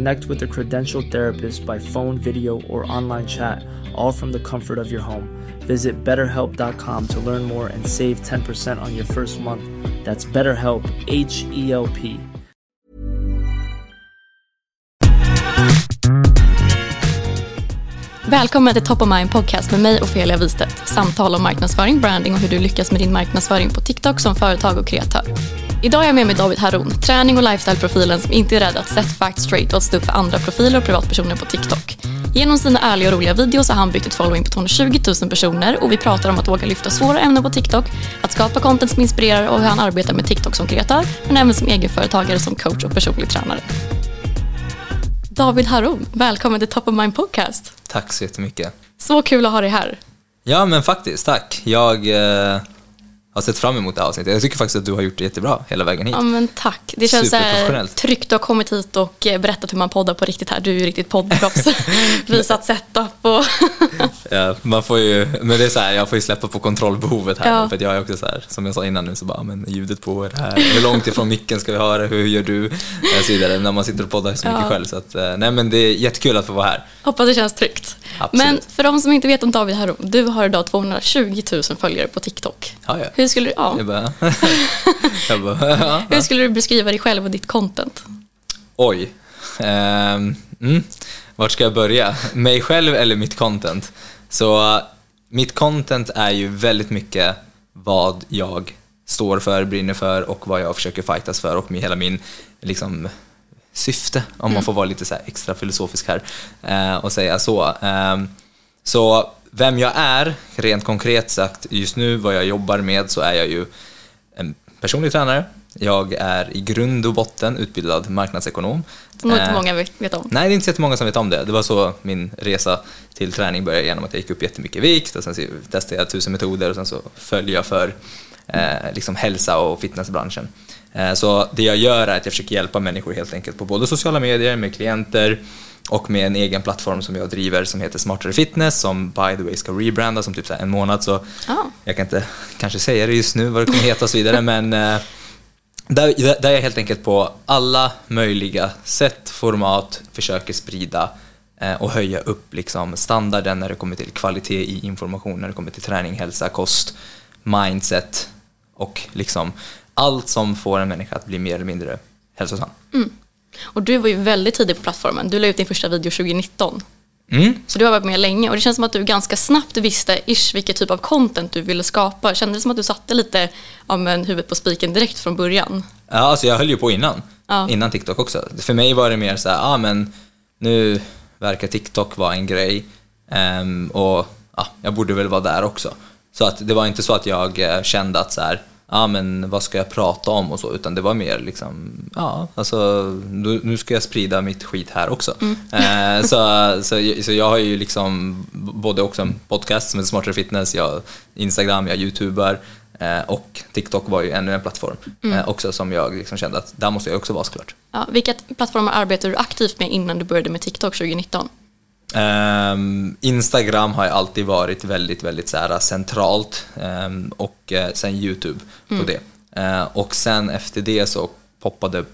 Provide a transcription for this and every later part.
Connect with a credentialed therapist by phone, video, or online chat, all from the comfort of your home. Visit betterhelp.com to learn more and save 10% on your first month. That's BetterHelp, H E L P. Välkommen till Top of Mind Podcast med mig Ofelia Wistedt. Samtal om marknadsföring, branding och hur du lyckas med din marknadsföring på TikTok som företag och kreatör. Idag är jag med mig David Haron, träning och lifestyle-profilen som inte är rädd att set facts straight och stå upp för andra profiler och privatpersoner på TikTok. Genom sina ärliga och roliga videos har han byggt ett following på 220 000 personer och vi pratar om att våga lyfta svåra ämnen på TikTok, att skapa content som inspirerar och hur han arbetar med TikTok som kreatör, men även som egenföretagare, som coach och personlig tränare. David Haron, välkommen till Top of Mind Podcast. Tack så jättemycket. Så kul att ha dig här. Ja, men faktiskt, tack. Jag eh, har sett fram emot det här avsnittet. Jag tycker faktiskt att du har gjort det jättebra hela vägen hit. Ja, men tack. Det känns Superprofessionellt. tryggt att ha kommit hit och eh, berättat hur man poddar på riktigt här. Du är ju riktigt poddproffs. Visat setup och... Ja, man får ju, men det är så här, jag får ju släppa på kontrollbehovet här. Ja. För jag är också så här, som jag sa innan nu, så bara, men ljudet på är det här. Hur långt ifrån micken ska vi ha det? Hur gör du? Och så vidare, när man sitter och poddar så mycket Ja. själv. Så att, eh, nej men det är jättekul att få vara här. Hoppas det känns tryggt. Absolut. Men för de som inte vet om David Haron, du har idag 220 000 följare på TikTok. Ja, ja. Hur skulle, du, ja, Jag bara, jag bara ja, hur skulle du beskriva dig själv och ditt content? Oj. Ehm, mm. Vart ska jag börja? Mig själv eller mitt content? Så mitt content är ju väldigt mycket vad jag står för, brinner för och vad jag försöker fightas för och med hela min liksom, syfte, om man får vara lite så extra filosofisk här eh, och säga så. Ehm, så vem jag är, rent konkret sagt, just nu vad jag jobbar med så är jag ju en personlig tränare. Jag är i grund och botten utbildad marknadsekonom. Som inte Eh, många vet, vet om. Nej, det är inte så jättemånga som vet om det. Det var så min resa till träning började genom att jag gick upp jättemycket vikt och sen testade jag tusen metoder och sen så följde jag för eh, liksom hälsa och fitnessbranschen. Eh, så det jag gör är att jag försöker hjälpa människor helt enkelt på både sociala medier, med klienter och med en egen plattform som jag driver som heter Smartare Fitness som by the way ska rebrandas om typ så här en månad så Ja. jag kan inte kanske säga det just nu vad det kommer heta och så vidare men eh, där, där jag helt enkelt på alla möjliga sätt, format försöker sprida eh, och höja upp liksom standarden när det kommer till kvalitet i information, när det kommer till träning, hälsa, kost, mindset och liksom allt som får en människa att bli mer eller mindre hälsosam. Och du var ju väldigt tidig på plattformen. Du la ut din första video 2019. Mm. Så du har varit med länge och det känns som att du ganska snabbt visste ish vilket typ av content du ville skapa. Kändes det som att du satte lite ja, men, huvudet på spiken direkt från början? Ja, alltså jag höll ju på innan. Ja. Innan TikTok också. För mig var det mer så här, ja ah, men nu verkar TikTok vara en grej ehm, och ja, jag borde väl vara där också. Så att det var inte så att jag eh, kände att så här, ja men vad ska jag prata om och så, utan det var mer liksom, ja, alltså nu, nu ska jag sprida mitt skit här också. Eh, så, så, så jag har ju liksom både också en podcast som heter Smartare Fitness, jag Instagram, jag youtubar, Eh, och TikTok var ju ännu en plattform eh, också som jag liksom kände att där måste jag också vara såklart. Ja, vilka plattformar arbetade du aktivt med innan du började med TikTok 2019? Ehm, Instagram har alltid varit väldigt, väldigt så här, centralt ehm, och eh, sen YouTube på det. Eh, och sen efter det så poppade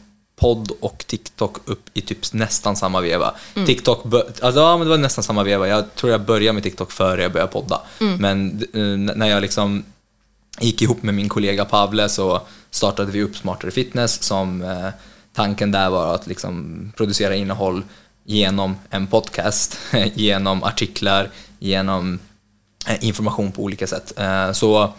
podd och TikTok upp i typ nästan samma veva. TikTok, bör- alltså, ja, men det var nästan samma veva. Jag tror jag började med TikTok före jag började podda. Men eh, när jag liksom gick ihop med min kollega Pavle så startade vi upp Smartare Fitness som eh, tanken där var att liksom producera innehåll genom en podcast, genom artiklar, genom eh, information på olika sätt. Eh, så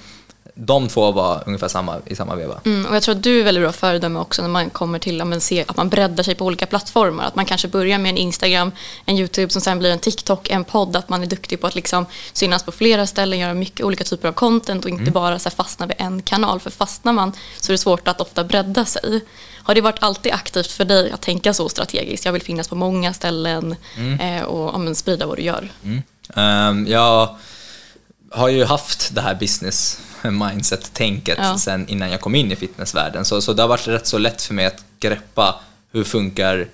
de två var ungefär samma i samma veva. Mm, och jag tror att du är väldigt bra föredöme också när man kommer till att man, se, att man breddar sig på olika plattformar. Att man kanske börjar med en Instagram, en YouTube som sen blir en TikTok, en podd. Att man är duktig på att liksom synas på flera ställen, göra mycket olika typer av content och inte bara så fastna vid en kanal. För fastnar man så är det svårt att ofta bredda sig. Har det varit alltid aktivt för dig att tänka så strategiskt? Jag vill finnas på många ställen eh, och ja, men, sprida vad du gör. Um, jag har ju haft det här business mindset-tänket Ja. sen innan jag kom in i fitnessvärlden. Så, så det har varit rätt så lätt för mig att greppa hur funkar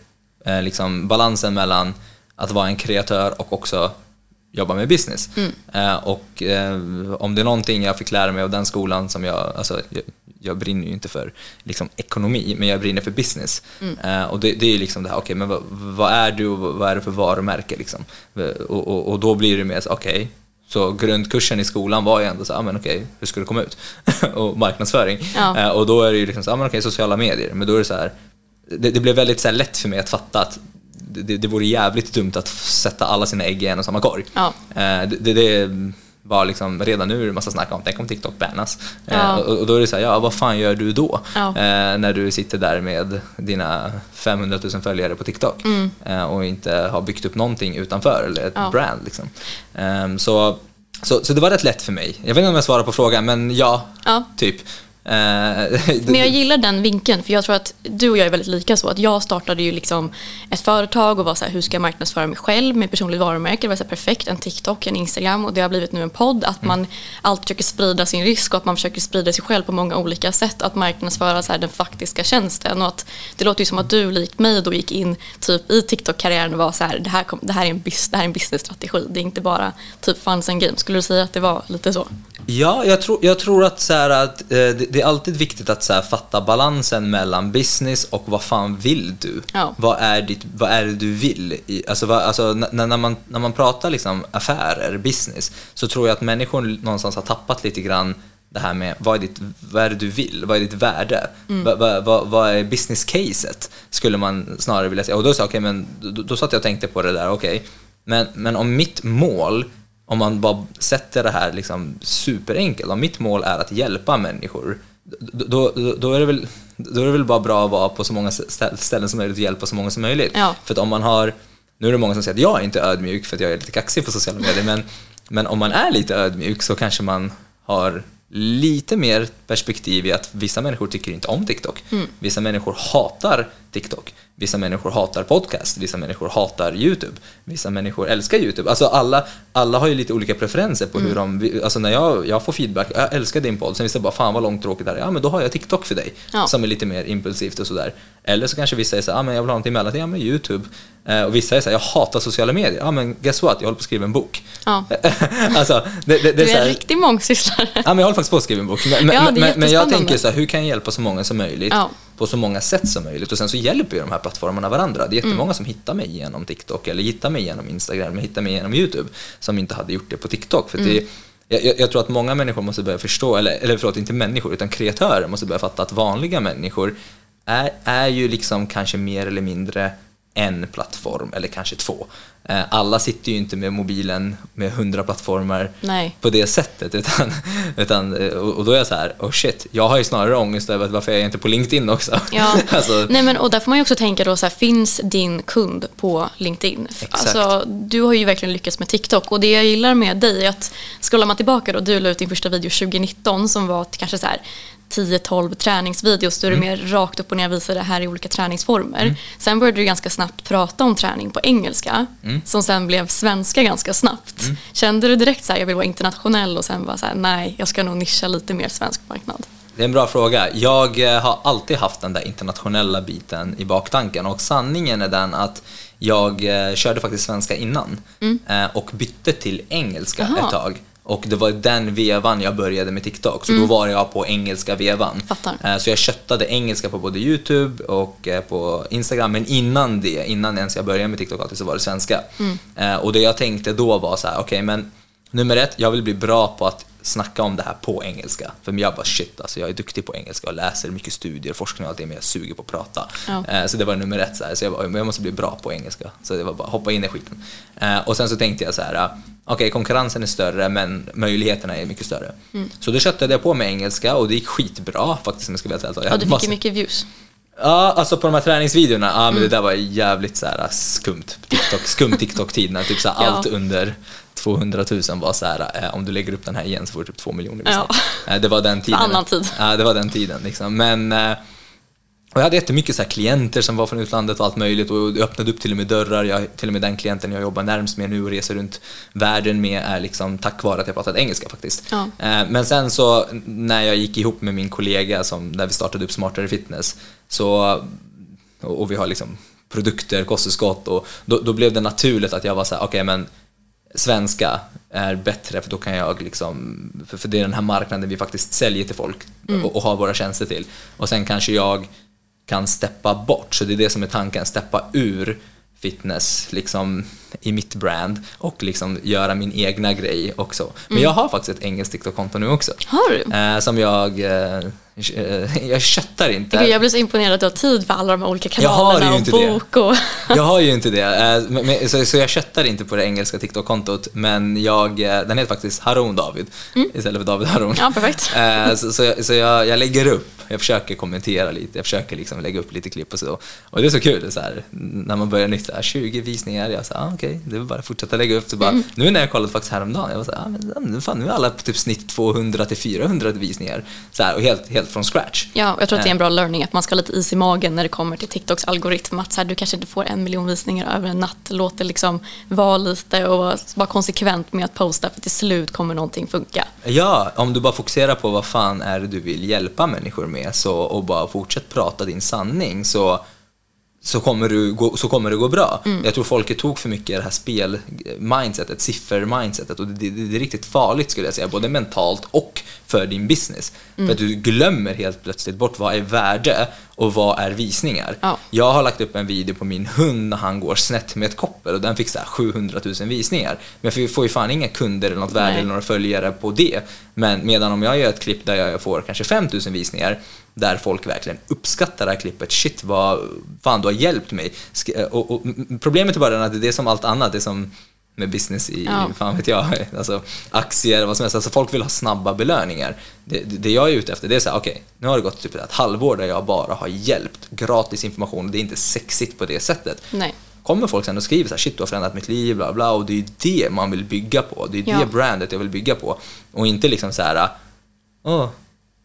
eh, liksom balansen mellan att vara en kreatör och också jobba med business. Eh, och eh, om det är någonting jag fick lära mig av den skolan som jag, alltså jag, jag brinner ju inte för liksom, ekonomi, men jag brinner för business. Eh, och det, det är ju liksom det här, okej, men vad, vad är du och vad är det för varumärke liksom? Och, och, och då blir det mer så, okej, så grundkursen i skolan var ju ändå så, ah, men okej, hur ska det komma ut? och marknadsföring. Ja. Eh, och då är det ju liksom så, ah, men okej, sociala medier. Men då är det så här, det, det blev väldigt så lätt för mig att fatta att det, det vore jävligt dumt att sätta alla sina ägg i en och samma korg. Ja. Eh, det, det, det var liksom, redan nu är det massa snack om, tänk om TikTok bannas. Eh, Ja. och, och då är det så här, ja vad fan gör du då? Ja. Eh, när du sitter där med dina 500 000 följare på TikTok eh, och inte har byggt upp någonting utanför, eller ett Mm. Brand. Liksom. Ehm, så, så, så det var rätt lätt för mig. Jag vet inte om jag svarar på frågan, men Ja. typ. Eh, Men jag gillar den vinkeln för jag tror att du och jag är väldigt lika så. Att jag startade ju liksom ett företag och var så här, hur ska jag marknadsföra mig själv med personligt varumärke. Det var så här, perfekt, en TikTok, en Instagram och det har blivit nu en podd. Att man alltid försöker sprida sin risk och att man försöker sprida sig själv på många olika sätt. Att marknadsföra så här, den faktiska tjänsten. Och att det låter ju som att du likt mig då gick in typ i TikTok-karriären och var så här, det här, kom, det här är en, bus, det här är en business-strategi. Det är inte bara typ funs and games. Skulle du säga att det var lite så? Ja, jag tror, jag tror att, så här, att eh, det, det är alltid viktigt att så här, fatta balansen mellan business och vad fan vill du? Ja. Vad, är ditt, vad är det du vill? I, alltså, vad, alltså, när, när, man, när man pratar liksom, affärer, business, så tror jag att människor någonstans har tappat lite grann det här med vad är, ditt, vad är det du vill? Vad är ditt värde? Vad, vad, vad, vad är business-caset? Skulle man snarare vilja säga. Och då sa jag, okej, men då, då satt jag och tänkte på det där, okej. Men, men om mitt mål om man bara sätter det här liksom superenkelt, om mitt mål är att hjälpa människor, då, då, då, är det väl, då är det väl bara bra att vara på så många stä- ställen som möjligt och hjälpa så många som möjligt. Ja. För att om man har, nu är det många som säger att jag är inte ödmjuk för att jag är lite kaxig på sociala medier, men, men om man är lite ödmjuk så kanske man har lite mer perspektiv i att vissa människor tycker inte om TikTok. Vissa människor hatar TikTok. Vissa människor hatar podcast, vissa människor hatar YouTube, vissa människor älskar YouTube. Alltså alla, alla har ju lite olika preferenser på hur de, alltså när jag, jag får feedback, jag älskar din podd, sen vissa bara fan vad långtråkigt det här är, ja men då har jag TikTok för dig, Ja. som är lite mer impulsivt och sådär. Eller så kanske vissa säger så här, ja men jag vill ha någonting mellan, ja men YouTube. Eh, och vissa är så här, jag hatar sociala medier, ja men guess what, jag håller på att skriva en bok. Ja. alltså, det, det, det Du är så är en riktig mångsysslare. Ja, men jag håller faktiskt på att skriva en bok. Men, Ja, men, är men, jag tänker så hur kan jag hjälpa så många som möjligt Ja. På så många sätt som möjligt? Och sen så hjälper ju de här plattformarna varandra. Det är jättemånga Mm. som hittar mig genom TikTok eller hittar mig genom Instagram eller hittar mig genom YouTube som inte hade gjort det på TikTok. För Mm. det, jag, jag- jag tror att många människor måste börja förstå, eller, eller förlåt, inte människor, utan kreatörer måste börja fatta att vanliga människor är, är ju liksom kanske mer eller mindre en plattform eller kanske två. Eh, Alla sitter ju inte med mobilen med hundra plattformar Nej. på det sättet. Utan, utan, eh, och då är jag så här, oh shit, jag har ju snarare ångest över varför jag är inte på LinkedIn också. Ja. alltså, Nej, men, och där får man ju också tänka då så här, finns din kund på LinkedIn? Exakt. Alltså, du har ju verkligen lyckats med TikTok och det jag gillar med dig är att scrollar man tillbaka då, du la ut din första video 2019 som var kanske så här 10-12 träningsvideos där du mer rakt upp och ner visade det här i olika träningsformer. Sen började du ganska snabbt prata om träning på engelska som sen blev svenska ganska snabbt. Kände du direkt så här, jag vill vara internationell och sen var så här, nej, jag ska nog nischa lite mer svensk marknad? Det är en bra fråga. Jag eh, har alltid haft den där internationella biten i baktanken och sanningen är den att jag eh, körde faktiskt svenska innan eh, och bytte till engelska Jaha. ett tag. Och det var den vevan jag började med TikTok, så då var jag på engelska vevan. Fattar. Eh, Så jag köttade engelska på både YouTube och eh, på Instagram, men innan det, innan ens jag började med TikTok alltid, så var det svenska. Eh, Och det jag tänkte då var så här, okej men nummer ett, jag vill bli bra på att snacka om det här på engelska. För jag bara shit, alltså jag är duktig på engelska och läser mycket studier, forskning och allt det, men jag suger på att prata. Eh, Så det var nummer ett, så, här, så jag, bara, jag måste bli bra på engelska. Så det var bara hoppa in i skiten. Eh, Och sen så tänkte jag så här, okej konkurrensen är större men möjligheterna är mycket större. Så då köttade jag på med engelska och det gick skitbra faktiskt om jag ska vara helt ärlig. Ja, du fick massa- mycket views. Ja, alltså på de här träningsvideorna, ja Mm. men det där var jävligt så här skumt. TikTok, skum TikTok-tid när typ så här Ja. allt under 200 000 var så här, eh, om du lägger upp den här igen så får du typ 2 miljoner Ja. Eh, Det var den tiden. annan tid. Ja, det var den tiden liksom. Men eh, och jag hade jättemycket så klienter som var från utlandet och allt möjligt och det öppnade upp till och med dörrar. Jag, till och med den klienten jag jobbar närmst med nu och reser runt världen med är liksom tack vare att jag pratat engelska faktiskt. Ja. Eh, Men sen så när jag gick ihop med min kollega som, där vi startade upp Smartare Fitness så, och vi har liksom produkter, kosttillskott och då, då blev det naturligt att jag var så här, okej men svenska är bättre för då kan jag liksom, för, för det är den här marknaden vi faktiskt säljer till folk och, och har våra tjänster till. Och sen kanske jag kan steppa bort, så det är det som är tanken, steppa ur fitness liksom i mitt brand och liksom göra min egna grej också. Men jag har faktiskt ett engelskt TikTok-konto nu också. Har du? Eh, som jag, eh, jag köttar inte. Gud, jag blir så imponerad att du har tid för alla de här olika kanalerna och bok och... Jag har ju inte det, eh, så, jag köttar inte på det engelska TikTok-kontot, men jag, eh, den heter faktiskt Haroun David istället för David Haroun. Mm. Ja, perfekt. Eh, Så, så, jag, så jag, jag lägger upp, jag försöker kommentera lite, jag försöker liksom lägga upp lite klipp och så. Och det är så kul, så här, när man börjar nytt, så här, 20 visningar, jag sa ah, okej, det är bara att fortsätta lägga upp. Så bara, Mm. Nu när jag kollat faktiskt häromdagen, jag var så här, ah, men fan, nu är alla på typ snitt 200 till 400 visningar. Så här, och helt, helt från scratch. Ja, jag tror att det är en bra learning att man ska ha lite is i magen när det kommer till TikToks algoritm. Att så här, du kanske inte får en miljon visningar över en natt. Låt det liksom vara lite och vara- vara konsekvent med att posta för till slut kommer någonting funka. Ja, om du bara fokuserar på vad fan är det du vill hjälpa människor med så, och bara fortsätt prata din sanning så, så, kommer, du gå, så kommer det gå bra. Jag tror folket tog för mycket det här spel-mindsetet, siffer-mindsetet och det, det, det är riktigt farligt skulle jag säga, både mentalt och för din business. För att du glömmer helt plötsligt bort vad är värde och vad är visningar. Ja. Jag har lagt upp en video på min hund när han går snett med ett koppel och den fick så här 700 000 visningar. Men jag får ju fan inga kunder eller något värde Nej. eller några följare på det. Men medan om jag gör ett klipp där jag får kanske 5 000 visningar där folk verkligen uppskattar det här klippet, shit vad fan du har hjälpt mig. Och, och, problemet är bara att det är som allt annat, det är som med business i, Ja. fan vet jag, alltså aktier, vad som helst. Alltså folk vill ha snabba belöningar. Det, det jag är ute efter det är så här, okej, nu har det gått typ ett halvår där jag bara har hjälpt, gratis information, det är inte sexigt på det sättet. Nej. Kommer folk sen och skriver så här, shit du har förändrat mitt liv, bla bla, och det är ju det man vill bygga på. Det är Ja. det brandet jag vill bygga på. Och inte liksom så här, åh,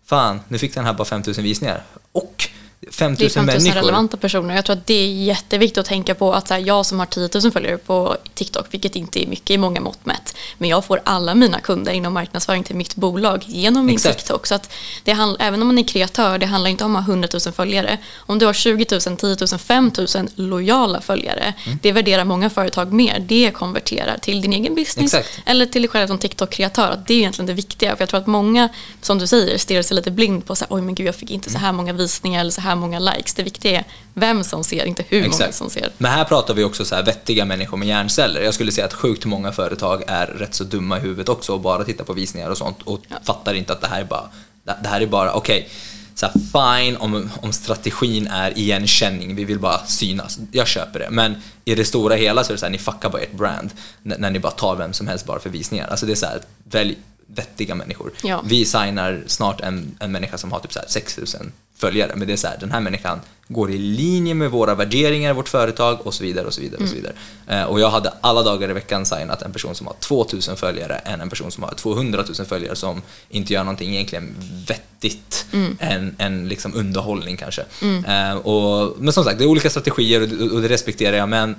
fan, nu fick den här bara 5000 visningar. Och 5000 Det är 5000 människor. relevanta personer. Jag tror att det är jätteviktigt att tänka på att så här, jag som har 10 000 följare på TikTok, vilket inte är mycket i många mått mätt, men jag får alla mina kunder inom marknadsföring till mitt bolag genom min Exakt. TikTok. Så att det handl- även om man är kreatör, det handlar inte om att ha 100 000 följare. Om du har 20 000, 10 000, 5 000 lojala följare, Mm. det värderar många företag mer. Det konverterar till din egen business Exakt. eller till dig själv som TikTok-kreatör. Det är egentligen det viktiga. För jag tror att många, som du säger, stirrar sig lite blind på så här, oj men gud jag fick inte så här många visningar eller så här många likes. Det viktiga är vem som ser, inte hur många Exakt. som ser. Men här pratar vi också så här vettiga människor med hjärnceller. Jag skulle säga att sjukt många företag är rätt så dumma i huvudet också och bara tittar på visningar och sånt och fattar inte att det här är bara, det här är bara, okej, så här, fine om, om strategin är igenkänning, vi vill bara synas, jag köper det. Men i det stora hela så är det så här, ni fuckar bara ert brand när, när ni bara tar vem som helst bara för visningar. Alltså det är så här, välj vettiga människor. Ja. Vi signar snart en, en människa som har typ så här 6000 följare, men det är så här, den här människan går i linje med våra värderingar, vårt företag och så vidare och så vidare. Och, så vidare. Eh, och jag hade alla dagar i veckan signat en person som har 2000 följare än en person som har 200 000 följare som inte gör någonting egentligen vettigt än, än liksom underhållning kanske. Eh, och, men som sagt, det är olika strategier och, det- och det respekterar jag, men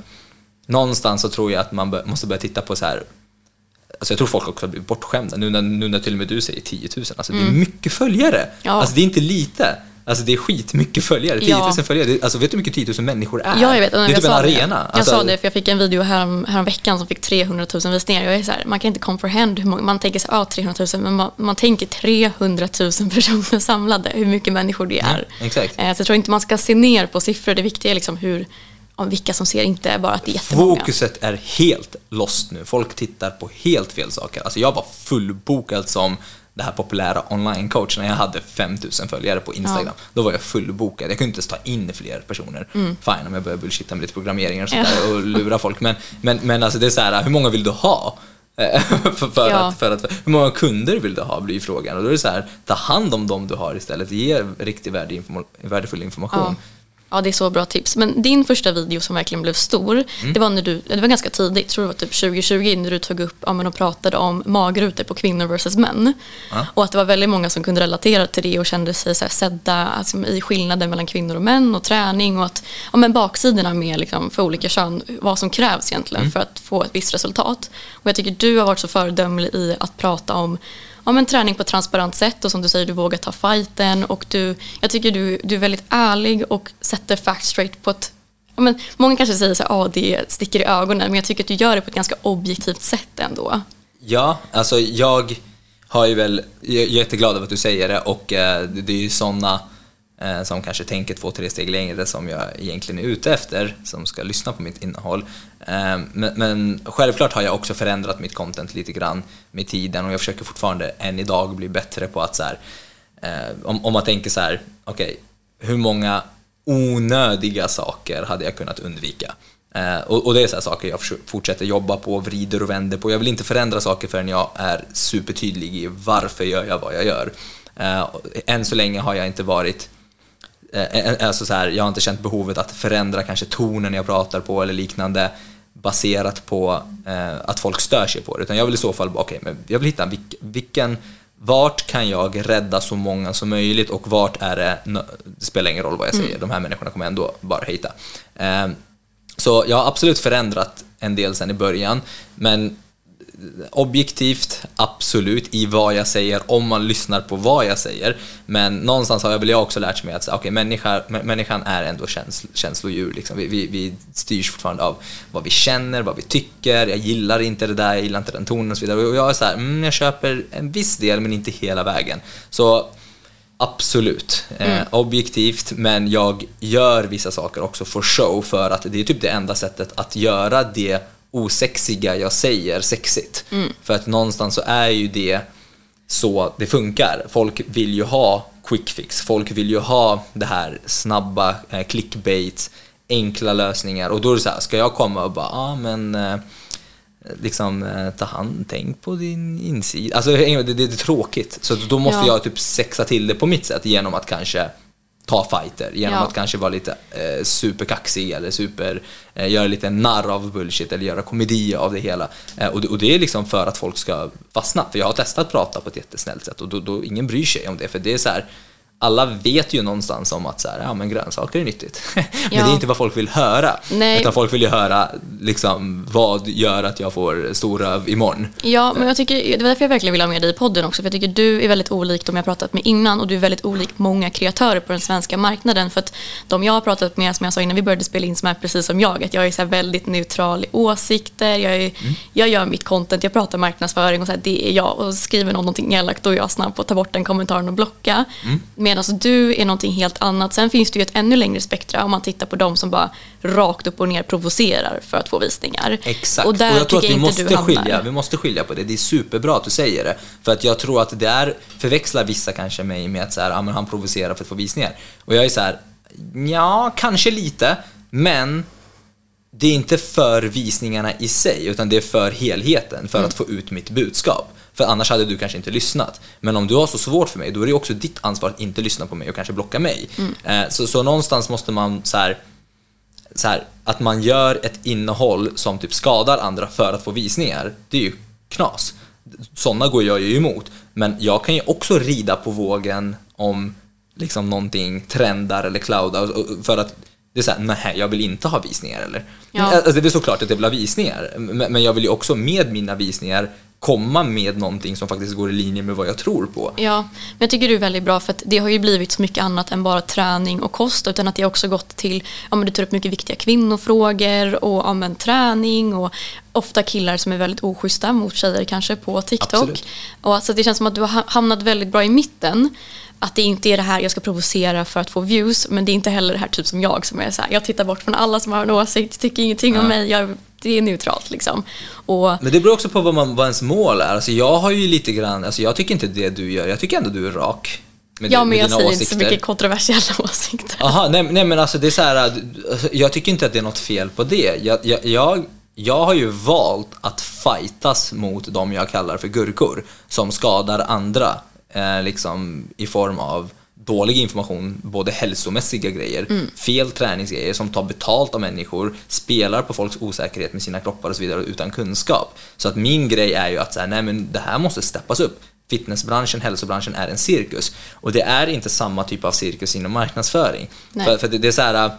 någonstans så tror jag att man måste börja titta på så här Alltså jag tror folk också har blivit bortskämda nu när, nu när till och med du säger 10 000. Alltså det är mycket följare. Mm. Ja. Alltså det är inte lite. Alltså det är skitmycket följare, 10 000 Ja. följare. Alltså vet du hur mycket 10 000 människor är? Ja, jag vet. Det är typ en arena. Det. Jag Alltså, sa det, för jag fick en video härom, härom veckan som fick 300 000 visningar. Jag är så här, man kan inte comprehend hur många, man tänker så här, ah, 300 000, men man, man tänker 300 000 personer samlade, hur mycket människor det är. exakt. Eh, Så jag tror inte man ska se ner på siffror, det viktiga är liksom hur, om vilka som ser, inte bara att det är jättemånga. Fokuset är helt lost nu. Folk tittar på helt fel saker. Alltså jag var fullbokad som det här populära online-coach när jag hade 5000 följare på Instagram. Då var jag fullbokad. Jag kunde inte ens ta in fler personer. Mm. Fine om jag börjar bullshitta med lite programmering och sånt där och lura folk. Men, men, men alltså det är så här, hur många vill du ha? För, för, Ja. att, för att, hur många kunder vill du ha, blir frågan. Och då är det så här, ta hand om dem du har istället. Ge riktigt värdefull information. Ja. Ja, det är så bra tips. Men din första video som verkligen blev stor, Mm. det var när du, det var ganska tidigt, tror det var typ 2020, när du tog upp ja, men och pratade om magrutor på kvinnor versus män. Och att det var väldigt många som kunde relatera till det och kände sig så här, sedda alltså, i skillnaden mellan kvinnor och män och träning och att ja, men baksidorna med liksom, för olika kön, vad som krävs egentligen Mm. för att få ett visst resultat. Och jag tycker du har varit så föredömlig i att prata om ja, men träning på ett transparent sätt och som du säger, du vågar ta fighten och du, jag tycker du, du är väldigt ärlig och sätter facts straight på ett ja, men Många kanske säger så här, ah, det sticker i ögonen, men jag tycker att du gör det på ett ganska objektivt sätt ändå. Ja, alltså jag har ju väl, jag är jätteglad över att du säger det och eh, det är ju sådana Eh, som kanske tänker två, tre steg längre som jag egentligen är ute efter, som ska lyssna på mitt innehåll. Eh, men, men självklart har jag också förändrat mitt content lite grann med tiden och jag försöker fortfarande än idag bli bättre på att så här, eh, om, om man tänker så här, okej, hur många onödiga saker hade jag kunnat undvika? Och, och det är så här saker jag fortsätter jobba på, vrider och vänder på. Jag vill inte förändra saker förrän jag är supertydlig i varför gör jag vad jag gör. Än så länge har jag inte varit alltså så här, jag har inte känt behovet att förändra kanske tonen jag pratar på eller liknande baserat på eh, att folk stör sig på det. Utan jag vill i så fall, okej, men jag vill hitta vilk, vilken, vart kan jag rädda så många som möjligt och vart är det, det spelar ingen roll vad jag säger, de här människorna kommer ändå bara. Eh, så jag har absolut förändrat en del sen i början, men objektivt, absolut, i vad jag säger, om man lyssnar på vad jag säger. Men någonstans har jag väl jag också lärt mig att okay, människa, mä- människan är ändå känsl, känslodjur. Liksom. Vi, vi, vi styrs fortfarande av vad vi känner, vad vi tycker, jag gillar inte det där, jag gillar inte den tonen och så vidare. Och jag är så här, mm, jag köper en viss del men inte hela vägen. Så Absolut. Eh, objektivt, men jag gör vissa saker också for show för att det är typ det enda sättet att göra det osexiga jag säger sexigt. För att någonstans så är ju det så det funkar. Folk vill ju ha quick fix, folk vill ju ha det här snabba eh, clickbait, enkla lösningar och då är det så här, ska jag komma och bara, ja ah, men eh, liksom eh, ta hand, tänk på din insida. Alltså det, det, det är tråkigt. Så då måste Ja. jag typ sexa till det på mitt sätt genom att kanske ta fighter, genom Ja. att kanske vara lite eh, superkaxig eller super, eh, göra lite narr av bullshit eller göra komedi av det hela. Eh, och, det, och det är liksom för att folk ska fastna. För jag har testat att prata på ett jättesnällt sätt och då, då ingen bryr sig om det. För det är så här, alla vet ju någonstans om att så här, ja, men grönsaker är nyttigt. men Ja. det är inte vad folk vill höra. Nej. Utan folk vill ju höra liksom, vad gör att jag får stor röv imorgon. Ja, men jag tycker, det var därför jag verkligen vill ha med dig i podden också. För jag tycker du är väldigt olik de jag pratat med innan och du är väldigt olik många kreatörer på den svenska marknaden. För att de jag har pratat med, som jag sa innan vi började spela in, som är precis som jag, att jag är så väldigt neutral i åsikter, jag, är, jag gör mitt content, jag pratar marknadsföring och så här, det är jag. Och skriver någon någonting elakt då är jag snabb på att ta bort den kommentaren och blocka. Medan du är någonting helt annat. Sen finns det ju ett ännu längre spektra om man tittar på de som bara rakt upp och ner provocerar för att få visningar. Exakt. Och där jag tror att vi måste, skilja, vi måste skilja på det. Det är superbra att du säger det. För att jag tror att det är, förväxlar vissa kanske mig med att så här, ah, men han provocerar för att få visningar. Och jag är så här, ja, kanske lite, men det är inte för visningarna i sig, utan det är för helheten, för att få ut mitt budskap. För annars hade du kanske inte lyssnat. Men om du har så svårt för mig, då är det också ditt ansvar att inte lyssna på mig och kanske blocka mig. Eh, Så, så någonstans måste man så här, så här, att man gör ett innehåll som typ skadar andra för att få visningar, det är ju knas. Sådana går jag ju emot. Men jag kan ju också rida på vågen om liksom någonting trendar eller cloudar för att det är såhär, nej jag vill inte ha visningar eller. Ja. Alltså, det är såklart att jag vill ha visningar, men jag vill ju också med mina visningar komma med någonting som faktiskt går i linje med vad jag tror på. Ja, men jag tycker du är väldigt bra för att det har ju blivit så mycket annat än bara träning och kost utan att det har också gått till, ja men du tar upp mycket viktiga kvinnofrågor och ja men träning och ofta killar som är väldigt oschyssta mot tjejer kanske på TikTok. Absolut. Och alltså det känns som att du har hamnat väldigt bra i mitten. Att det inte är det här jag ska provocera för att få views men det är inte heller det här typ som jag som är så här, jag tittar bort från alla som har en åsikt, tycker ingenting om mig, jag, det är neutralt liksom. Och Men det beror också på vad, man, vad ens mål är. Alltså jag har ju lite grann, alltså jag tycker inte det du gör, jag tycker ändå du är rak. Med, ja med men jag dina säger åsikter. inte så mycket kontroversiella åsikter. Aha, nej, nej men alltså det är så här, alltså, jag tycker inte att det är något fel på det. Jag, jag, jag, jag har ju valt att fightas mot de jag kallar för gurkor, som skadar andra, eh, liksom i form av dålig information, både hälsomässiga grejer, fel träningsgrejer som tar betalt av människor, spelar på folks osäkerhet med sina kroppar och så vidare utan kunskap. Så att min grej är ju att så här, nej men det här måste steppas upp. Fitnessbranschen, hälsobranschen är en cirkus. Och det är inte samma typ av cirkus inom marknadsföring. Nej. För, för det, det är så här,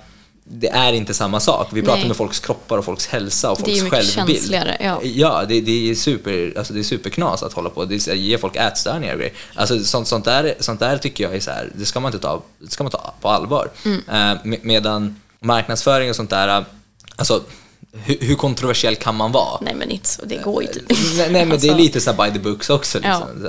det är inte samma sak. Vi pratar Nej. med folks kroppar och folks hälsa och Det är ju folks mycket självbild. känsligare, ja. Ja, det, det, är super, alltså det är superknas att hålla på. Det är- ger folk ätstörningar och grejer. Alltså sånt, sånt, där, sånt där tycker jag är så här, det ska man inte ta, det ska man ta på allvar. Mm. Eh, med, medan marknadsföring och sånt där, alltså hur, hur kontroversiell kan man vara? Nej men inte så, det går ju typ inte. Nej, men det är Alltså, lite så by the books också. Liksom.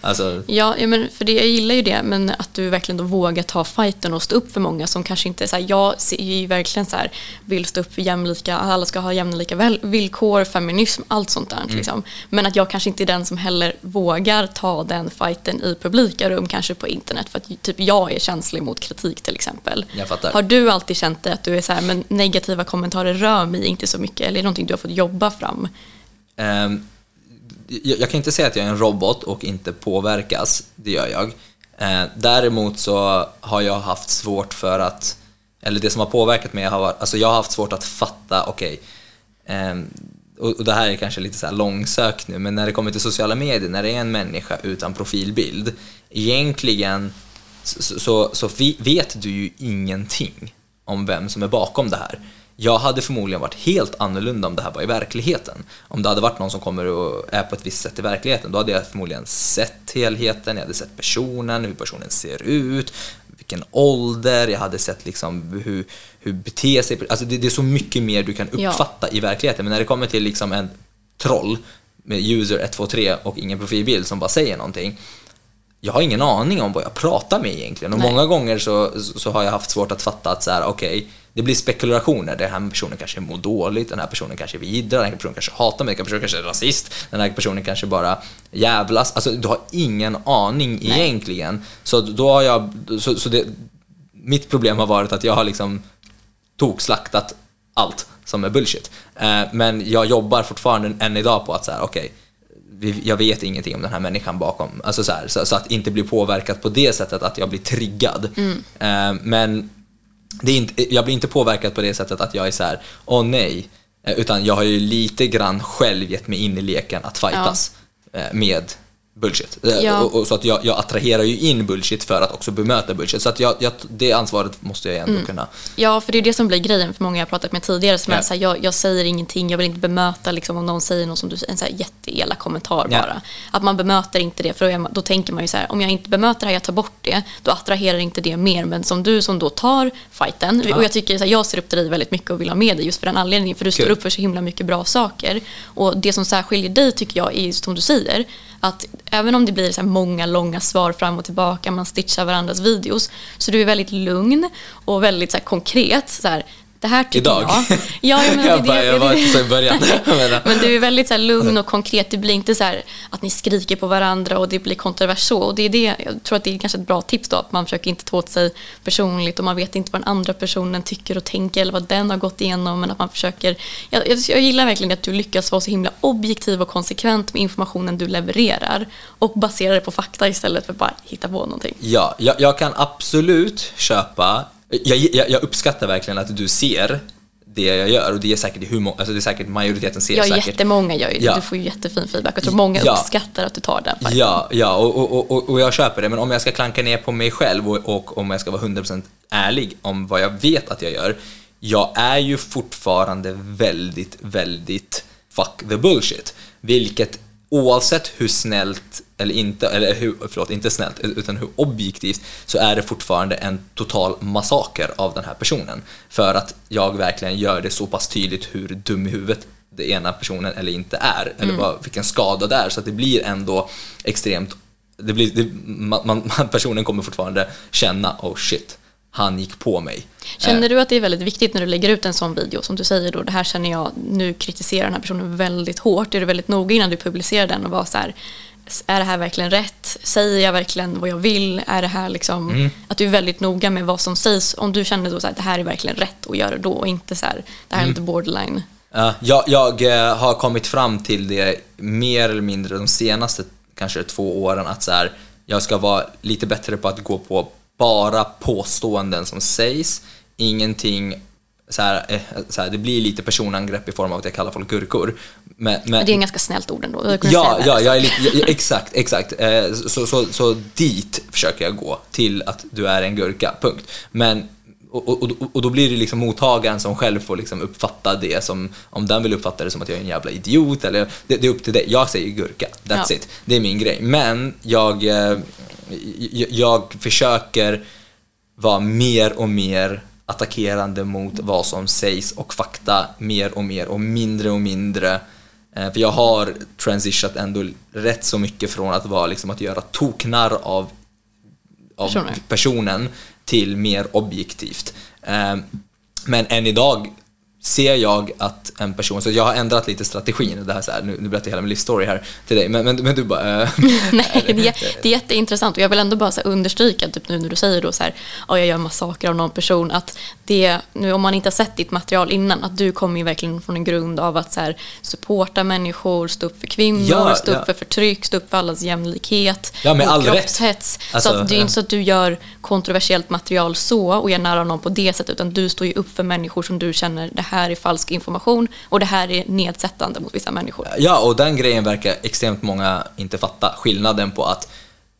Alltså, Ja, ja, men för det, jag gillar ju det, men att du verkligen då vågar ta fighten och stå upp för många som kanske inte, så här, jag ser ju verkligen så här, vill stå upp för jämlika, alla ska ha jämlika väl, villkor, feminism, allt sånt där. Liksom. Men att jag kanske inte är den som heller vågar ta den fighten i publika rum, kanske på internet, för att typ jag är känslig mot kritik till exempel. Jag fattar. Har du alltid känt det att du är så här, men negativa kommentarer rör mig inte så mycket, eller är det någonting du har fått jobba fram? Ehm, jag, jag kan inte säga att jag är en robot och inte påverkas, det gör jag. Eh, däremot så har jag haft svårt för att, eller det som har påverkat mig har varit, alltså jag har haft svårt att fatta, okej, ehm, och, och det här är kanske lite så här långsökt nu, men när det kommer till sociala medier, när det är en människa utan profilbild, egentligen så, så, så vet du ju ingenting om vem som är bakom det här. Jag hade förmodligen varit helt annorlunda om det här var i verkligheten. Om det hade varit någon som kommer och är på ett visst sätt i verkligheten, då hade jag förmodligen sett helheten, jag hade sett personen, hur personen ser ut, vilken ålder, jag hade sett liksom hur, hur beter sig, alltså det, det är så mycket mer du kan Ja. uppfatta i verkligheten. Men när det kommer till liksom en troll med user 123 och ingen profilbild som bara säger någonting, jag har ingen aning om vad jag pratar med egentligen. Och Nej. många gånger så, så har jag haft svårt att fatta att så här, okej, det blir spekulationer. Den här personen kanske mår dåligt, den här personen kanske vidrar, den här personen kanske hatar mig, den här personen kanske är rasist, den här personen kanske bara jävlas. Alltså du har ingen aning egentligen. Så då har jag, så, så det, mitt problem har varit att jag har liksom tokslaktat allt som är bullshit. Eh, men jag jobbar fortfarande än idag på att säga okej, vi- jag vet ingenting om den här människan bakom. Alltså så, här, så, så att inte bli påverkad på det sättet att jag blir triggad. Eh, men det är inte, jag blir inte påverkad på det sättet att jag är så här, åh nej. Eh, Utan jag har ju lite grann själv gett mig in i leken att fightas eh, med bullshit. Eh, Ja. Och, och så att jag, jag attraherar ju in bullshit för att också bemöta bullshit. Så att jag, jag, det ansvaret måste jag ändå kunna. Ja, för det är det som blir grejen för många jag pratat med tidigare. Som Ja. är så här, jag, jag säger ingenting, jag vill inte bemöta liksom, om någon säger något som du en så här jätteelak kommentar Ja. bara. Att man bemöter inte det, för då, då tänker man ju så här, om jag inte bemöter det här, jag tar bort det, då attraherar inte det mer. Men som du som då tar fighten, och jag tycker så här, jag ser upp till dig väldigt mycket och vill ha med dig just för den anledningen, för du står Kul. upp för så himla mycket bra saker. Och det som särskiljer dig tycker jag är som du säger, att även om det blir så här många långa svar fram och tillbaka, man stitchar varandras videos, så du är väldigt lugn och väldigt så här, konkret. Så här, det här tycker Idag? jag. Ja, jag, menar, jag, det, bara, jag var inte så i början. Men du är väldigt så här, lugn och konkret. Det blir inte så här att ni skriker på varandra och det blir kontrovers så. Och det är det, jag tror att det är kanske ett bra tips då, att man försöker inte ta åt sig personligt och man vet inte vad den andra personen tycker och tänker eller vad den har gått igenom. Men att man försöker, jag, jag, jag gillar verkligen att du lyckas vara så himla objektiv och konsekvent med informationen du levererar och basera det på fakta istället för att bara hitta på någonting. Ja, jag, jag kan absolut köpa, jag, jag, jag uppskattar verkligen att du ser det jag gör och det är säkert hur alltså det är säkert majoriteten ser Ja, säkert. jättemånga gör ju det. Ja. Du får ju jättefin feedback. Jag tror många Ja. uppskattar att du tar den. Ja, ja och, och, och, och jag köper det, men om jag ska klanka ner på mig själv och, och om jag ska vara 100% ärlig om vad jag vet att jag gör, jag är ju fortfarande väldigt, väldigt fuck the bullshit. Vilket oavsett hur snällt, eller inte, eller hur, förlåt, inte snällt, utan hur objektivt, så är det fortfarande en total massaker av den här personen. För att jag verkligen gör det så pass tydligt hur dum i huvudet den ena personen eller inte är, eller vad, vilken skada det är, så att det blir ändå extremt, det blir, det, man, man, personen kommer fortfarande känna, oh shit, han gick på mig. Känner du att det är väldigt viktigt när du lägger ut en sån video som du säger då, det här känner jag, nu kritiserar den här personen väldigt hårt. Är du väldigt noga innan du publicerar den och var så här, är det här verkligen rätt? Säger jag verkligen vad jag vill? Är det här liksom, Mm. att du är väldigt noga med vad som sägs. Om du känner då så här, det här är verkligen rätt att göra då och inte så här, det här är Mm. lite borderline. Ja, jag, jag eh, har kommit fram till det mer eller mindre de senaste kanske två åren att så här, jag ska vara lite bättre på att gå på bara påståenden som sägs, ingenting så här, eh, så här, det blir lite personangrepp i form av att jag kallar folk gurkor. Men, men, det är en ganska snällt ord ändå. Jag Ja, ja, jag är lite, exakt, exakt. Eh, Så, så, så dit försöker jag gå, till att du är en gurka, punkt. Men, och, och, och- och då blir det liksom mottagaren som själv får liksom uppfatta det som, om den vill uppfatta det som att jag är en jävla idiot, eller det, det är upp till dig. Jag säger gurka, that's Ja. it. Det är min grej. Men jag, eh, jag, försöker vara mer och mer attackerande mot vad som sägs och fakta mer och mer och mindre och mindre. Eh, För jag har transitionat ändå rätt så mycket från att vara liksom att göra toknar av, av personen till mer objektivt. Eh, Men än idag ser jag att en person, så jag har ändrat lite strategin, det här så här, nu, nu berättar jag hela min livsstory här till dig, men, men, men du bara... eh, Nej, det är, det är jätteintressant och jag vill ändå bara så understryka, typ nu när du säger då så här, ja, jag gör massaker av någon person, att det, nu om man inte har sett ditt material innan, att du kommer ju verkligen från en grund av att så här, supporta människor, stå upp för kvinnor, Ja, stå upp ja. för förtryck, stå upp för allas jämlikhet, Ja, med all kroppshets. Alltså, så att det är ja. inte så att du gör kontroversiellt material så och gör nära någon på det sättet, utan du står ju upp för människor som du känner, det här är falsk information och det här är nedsättande mot vissa människor. Ja, och den grejen verkar extremt många inte fatta. Skillnaden på att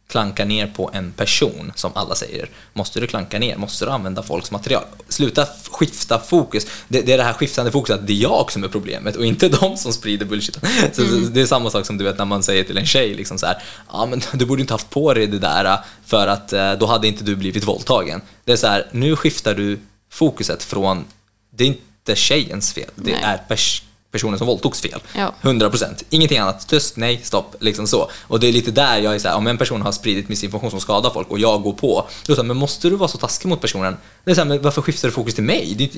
klanka ner på en person, som alla säger. Måste du klanka ner? Måste du använda folks material? Sluta skifta fokus. Det, det är det här skiftande fokuset, att det är jag som är problemet och inte de som sprider bullshit. Så, så, det är samma sak som du vet när man säger till en tjej liksom så här, ja men du borde inte haft på dig det där för att eh, då hade inte du blivit våldtagen. Det är så här, nu skiftar du fokuset från, det är inte tjejens fel, det Nej. är pers- personen som våldtogs fel. Ja. 100%. Ingenting annat. Tyst, nej, stopp. Liksom så. Och det är lite där jag är såhär, om en person har spridit misinformation som skadar folk och jag går på, då är så här, men måste du vara så taskig mot personen? Det är så här, men varför skiftar du fokus till mig? Det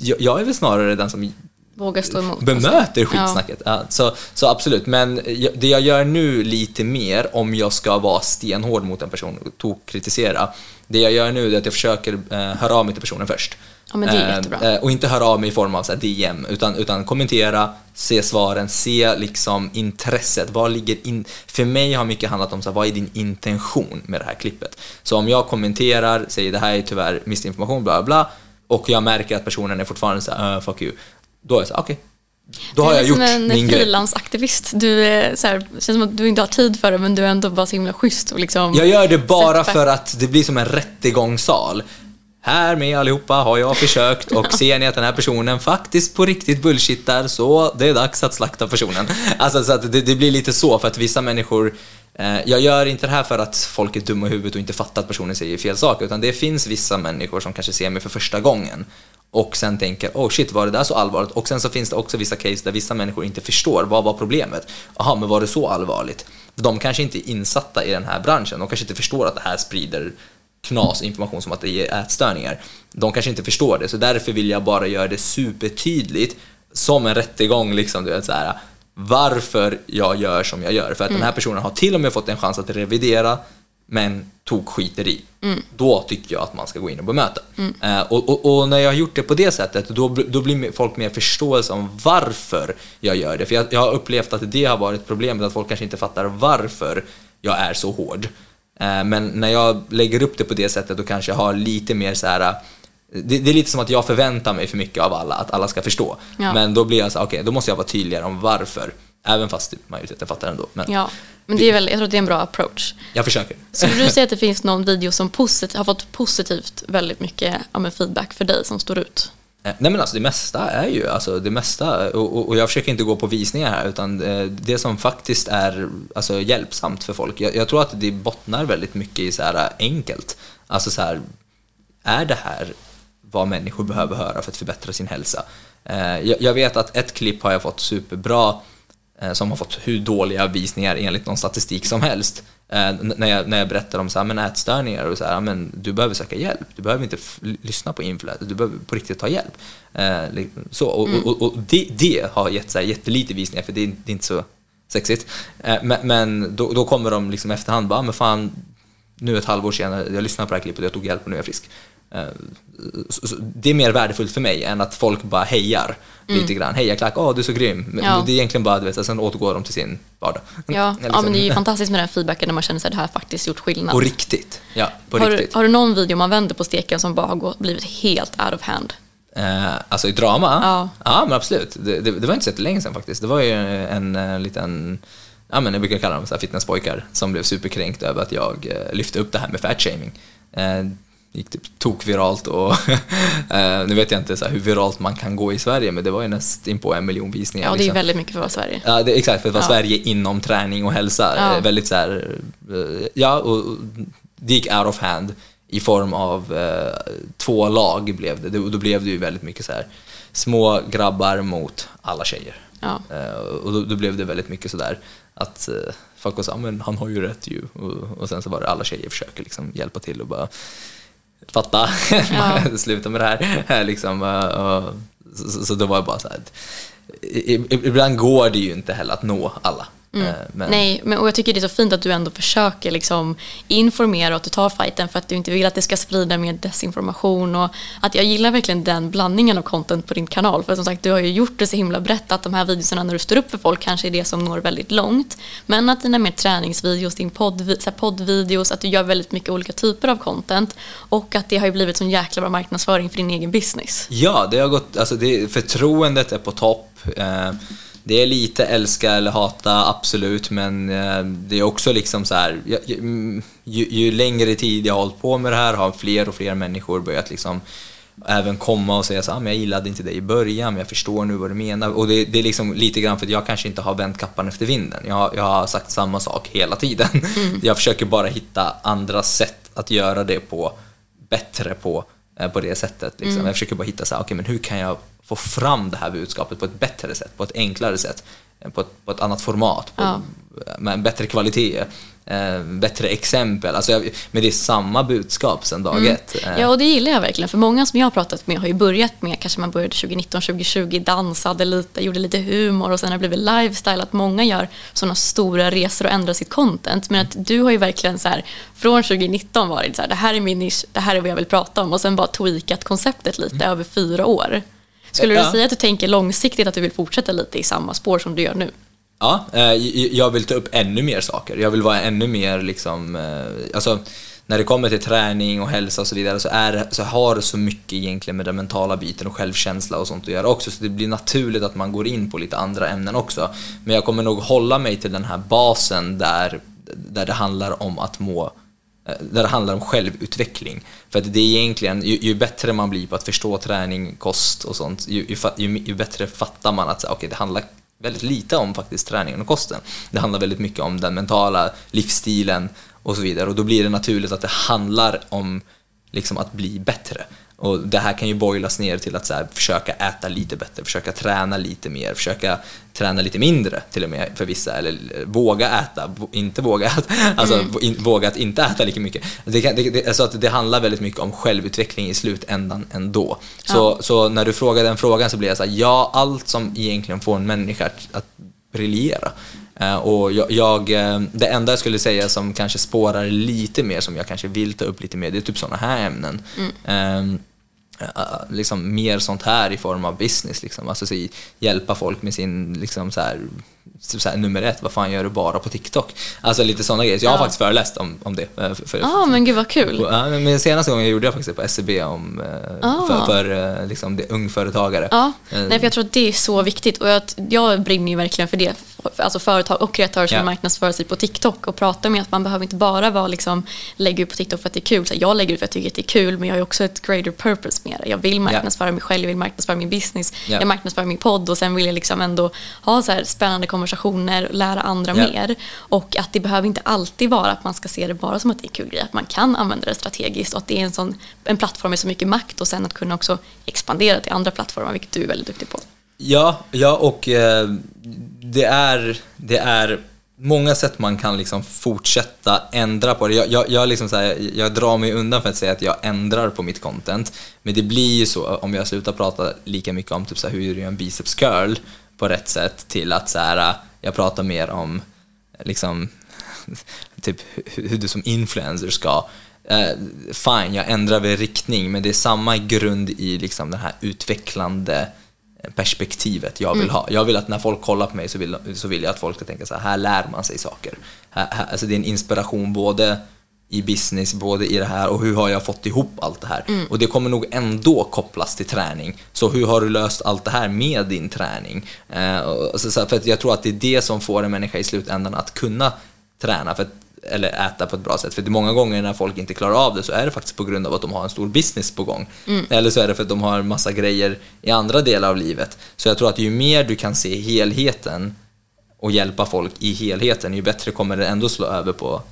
jag, jag är väl snarare den som Våga stå emot. bemöter Ja. skitsnacket. Ja, så, så absolut, men det jag gör nu lite mer, om jag ska vara stenhård mot en person och kritisera, det jag gör nu är att jag försöker eh, höra av mig till personen först. Ja, men det är Eh, jättebra. eh, Och inte höra av mig i form av så DM, utan, utan kommentera, se svaren, se liksom intresset. Vad ligger in... För mig har mycket handlat om så här, vad är din intention med det här klippet? Så om jag kommenterar, säger det här är tyvärr missinformation, bla bla, och jag märker att personen är fortfarande så här, "Uh, fuck you. Då är jag så okej. Då har du är jag gjort som en min grej. frilansaktivist. Du är så här, känns som att du inte har tid för det, men du är ändå bara så himla schysst och liksom... Jag gör det bara för att det blir som en rättegångssal. Här med allihopa har jag försökt och ser ni att den här personen faktiskt på riktigt bullshittar så det är dags att slakta personen. Alltså så att det, det blir lite så för att vissa människor eh, jag gör inte det här för att folk är dumma i huvudet och inte fattar att personen säger fel saker utan det finns vissa människor som kanske ser mig för första gången och sen tänker oh shit var det där så allvarligt? Och sen så finns det också vissa case där vissa människor inte förstår vad var problemet? Jaha, men var det så allvarligt? De kanske inte är insatta i den här branschen, de kanske inte förstår att det här sprider knas information som att det ger ätstörningar. De kanske inte förstår det, så därför vill jag bara göra det supertydligt som en rättegång, liksom, du vet, så här, varför jag gör som jag gör. För att den här personen har till och med fått en chans att revidera, men tog skiter i. Då tycker jag att man ska gå in och bemöta. Eh, och, och, och när jag har gjort det på det sättet, då, då blir folk mer förståelse om varför jag gör det. För jag, jag har upplevt att det har varit problemet, att folk kanske inte fattar varför jag är så hård. Eh, Men när jag lägger upp det på det sättet då kanske jag har lite mer så här. Det, det är lite som att jag förväntar mig för mycket av alla, att alla ska förstå. Ja. Men då blir jag så okej, då måste jag vara tydligare om varför. Även fast typ majoriteten fattar ändå. Men Ja, men det är väl, jag tror att det är en bra approach. jag försöker. Skulle du säga att det finns någon video som posit- har fått positivt väldigt mycket ja, feedback för dig som står ut? Eh, nej men alltså det mesta är ju, alltså det mesta, och, och, och jag försöker inte gå på visningar här utan eh, det som faktiskt är alltså, hjälpsamt för folk, jag, jag tror att det bottnar väldigt mycket i så här enkelt. Alltså så här, är det här vad människor behöver höra för att förbättra sin hälsa? Eh, jag, jag vet att ett klipp har jag fått superbra, som har fått hur dåliga visningar enligt någon statistik som helst. Eh, när, jag, när jag berättar om så här, men ätstörningar och så här, men du behöver söka hjälp. Du behöver inte lyssna på influencers, du behöver på riktigt ta hjälp. Eh, så, och och, och, och det, det har gett så här, jättelite visningar för det är, det är inte så sexigt. Eh, men men då, då kommer de liksom efterhand bara, men fan, nu ett halvår senare, jag lyssnade på det här klippet och jag tog hjälp och nu är jag frisk. Eh, Det är mer värdefullt för mig än att folk bara hejar lite grann. Heja klack, åh du är så grym. Men Ja. Det är egentligen bara, du vet, sen återgår de till sin vardag. Ja, Ja, ja liksom. men det är ju fantastiskt med den feedbacken när man känner sig att det här faktiskt gjort skillnad. På riktigt. Ja, på har, du, riktigt. har du någon video man vänder på steken som bara har blivit helt out of hand? Eh, alltså i drama? Ja. ja men absolut. Det, det, det var inte så länge sedan faktiskt. Det var ju en, eh, liten, ja men jag brukar kalla dem så här fitnesspojkar, som blev superkränkt över att jag eh, lyfte upp det här med fatshaming. Gick typ tokviralt och eh, nu vet jag inte så hur viralt man kan gå i Sverige men det var ju nästan på en miljon visningar. Ja, det är liksom. väldigt mycket för att vara Sverige. Ja, det, exakt, för att vara Ja. Sverige inom träning och hälsa. Ja. Eh, Väldigt så här, eh, ja, och det gick out of hand i form av eh, två lag blev det. det. Då blev det ju väldigt mycket så här små grabbar mot alla tjejer. Ja. Eh, och då, då blev det väldigt mycket sådär att eh, folk "Ja, men han har ju rätt ju. Och, och sen så var det alla tjejer försöker liksom hjälpa till och bara fatta, Ja. sluta med det här. liksom, eh, och, så, så, då var jag bara så här, ibland går det ju inte heller att nå alla. Eh, Men, Nej, men, och jag tycker det är så fint att du ändå försöker liksom informera och att du tar fighten för att du inte vill att det ska sprida mer desinformation och att jag gillar verkligen den blandningen av content på din kanal för som sagt du har ju gjort det så himla brett att de här videorna när du står upp för folk kanske är det som når väldigt långt men att dina mer träningsvideos, din podd, så poddvideos, att du gör väldigt mycket olika typer av content och att det har ju blivit sån jäkla bra marknadsföring för din egen business. Ja, det har gått, alltså det, förtroendet är på topp. Eh, det är lite älska eller hata, absolut, men eh, det är också liksom så här, ju, ju, ju, längre tid jag har hållit på med det här har fler och fler människor börjat liksom även komma och säga så ah, men jag gillade inte dig i början, men jag förstår nu vad du menar. Och det, det är liksom lite grann för att jag kanske inte har vänt kappan efter vinden. Jag, jag har sagt samma sak hela tiden. Jag försöker bara hitta andra sätt att göra det på, bättre på, eh, på det sättet. Liksom. Mm. Jag försöker bara hitta så här, okay, men hur kan jag få fram det här budskapet på ett bättre sätt, på ett enklare sätt, eh, på ett, på ett annat format, på, Ja. med en bättre kvalitet, eh, bättre exempel. Alltså jag, men det är samma budskap sedan dag ett. Eh, Mm. Ja, och det gillar jag verkligen. För många som jag har pratat med har ju börjat med, kanske man började 2019, 2020, dansade lite, gjorde lite humor och sen har det blivit lifestyle. Att många gör sådana stora resor och ändrar sitt content. Men att du har ju verkligen så här, från 2019 varit så här, det här är min nisch, det här är vad jag vill prata om. Och sen bara tweakat konceptet lite över fyra år. Skulle du Ja. säga att du tänker långsiktigt att du vill fortsätta lite i samma spår som du gör nu? Ja, eh, jag vill ta upp ännu mer saker. Jag vill vara ännu mer liksom, eh, alltså när det kommer till träning och hälsa och så vidare så, är, så har det så mycket egentligen med den mentala biten och självkänsla och sånt att göra också. Så det blir naturligt att man går in på lite andra ämnen också. Men jag kommer nog hålla mig till den här basen där, där det handlar om att må Eh, där det handlar om självutveckling. För att det är egentligen, ju, ju bättre man blir på att förstå träning, kost och sånt, ju, ju, ju, ju bättre fattar man att okay, det handlar väldigt lite om faktiskt träningen och kosten. Det handlar väldigt mycket om den mentala livsstilen och så vidare. Och då blir det naturligt att det handlar om liksom att bli bättre. Och det här kan ju boilas ner till att så här, försöka äta lite bättre, försöka träna lite mer, försöka träna lite mindre till och med för vissa, eller eh, våga äta, inte våga äta, alltså in, våga att inte äta lika mycket. Det, kan, det, det, alltså att det handlar väldigt mycket om självutveckling i slutändan ändå. Så, så när du frågar den frågan så blir jag så här, ja, allt som egentligen får en människa att, att briljera. Eh, och jag, jag, eh, det enda jag skulle säga som kanske spårar lite mer, som jag kanske vill ta upp lite mer, det är typ sådana här ämnen. Ehm, eh, Eh, liksom mer sånt här i form av business, liksom. alltså så, hjälpa folk med sin, liksom så här, så här, nummer ett, vad fan gör du bara på TikTok? Alltså lite sådana grejer. Så jag har Ja. faktiskt föreläst om, om det. eh, Ja, ah, men gud vad kul. Ja, men senaste gången gjorde jag faktiskt på SCB om, eh, Ah. för, för eh, liksom, det ungföretagare. Ja, Eh, nej, för jag tror att det är så viktigt och jag, jag brinner ju verkligen för det. Alltså företag och kreatörer som Ja. marknadsför sig på TikTok och pratar med att man behöver inte bara vara liksom, lägga ut på TikTok för att det är kul. Så jag lägger ut för att jag tycker att det är kul men jag har ju också ett greater purpose med det. Jag vill marknadsföra mig själv, jag vill marknadsföra min business, Ja. jag marknadsför min podd och sen vill jag liksom ändå ha så här spännande konversationer och lära andra Ja. mer. Och att det behöver inte alltid vara att man ska se det bara som att det är en kul grej. Att man kan använda det strategiskt och att det är en, sån, en plattform med så mycket makt och sen att kunna också expandera till andra plattformar, vilket du är väldigt duktig på. Ja, ja och eh, det, är, det är många sätt man kan liksom fortsätta ändra på det. Jag, jag, jag, liksom här, jag drar mig undan för att säga att jag ändrar på mitt content. Men det blir ju så om jag slutar prata lika mycket om typ så här, hur du gör en biceps curl på rätt sätt till att så här, jag pratar mer om liksom, typ hur, du som influencer ska eh, fine, jag ändrar väl riktning, men det är samma grund i liksom det här utvecklande perspektivet jag vill ha. Jag vill att när folk kollar på mig så vill, så vill jag att folk ska tänka så här, här lär man sig saker. Här, här, alltså det är en inspiration både i business, både i det här och hur har jag fått ihop allt det här? Och det kommer nog ändå kopplas till träning. Så hur har du löst allt det här med din träning? Eh, så, så, för jag tror att det är det som får en människa i slutändan att kunna träna. För att eller äta på ett bra sätt. För det är många gånger när folk inte klarar av det så är det faktiskt på grund av att de har en stor business på gång. Eller så är det för att de har massa grejer i andra delar av livet. Så jag tror att ju mer du kan se helheten och hjälpa folk i helheten, ju bättre kommer det ändå slå över på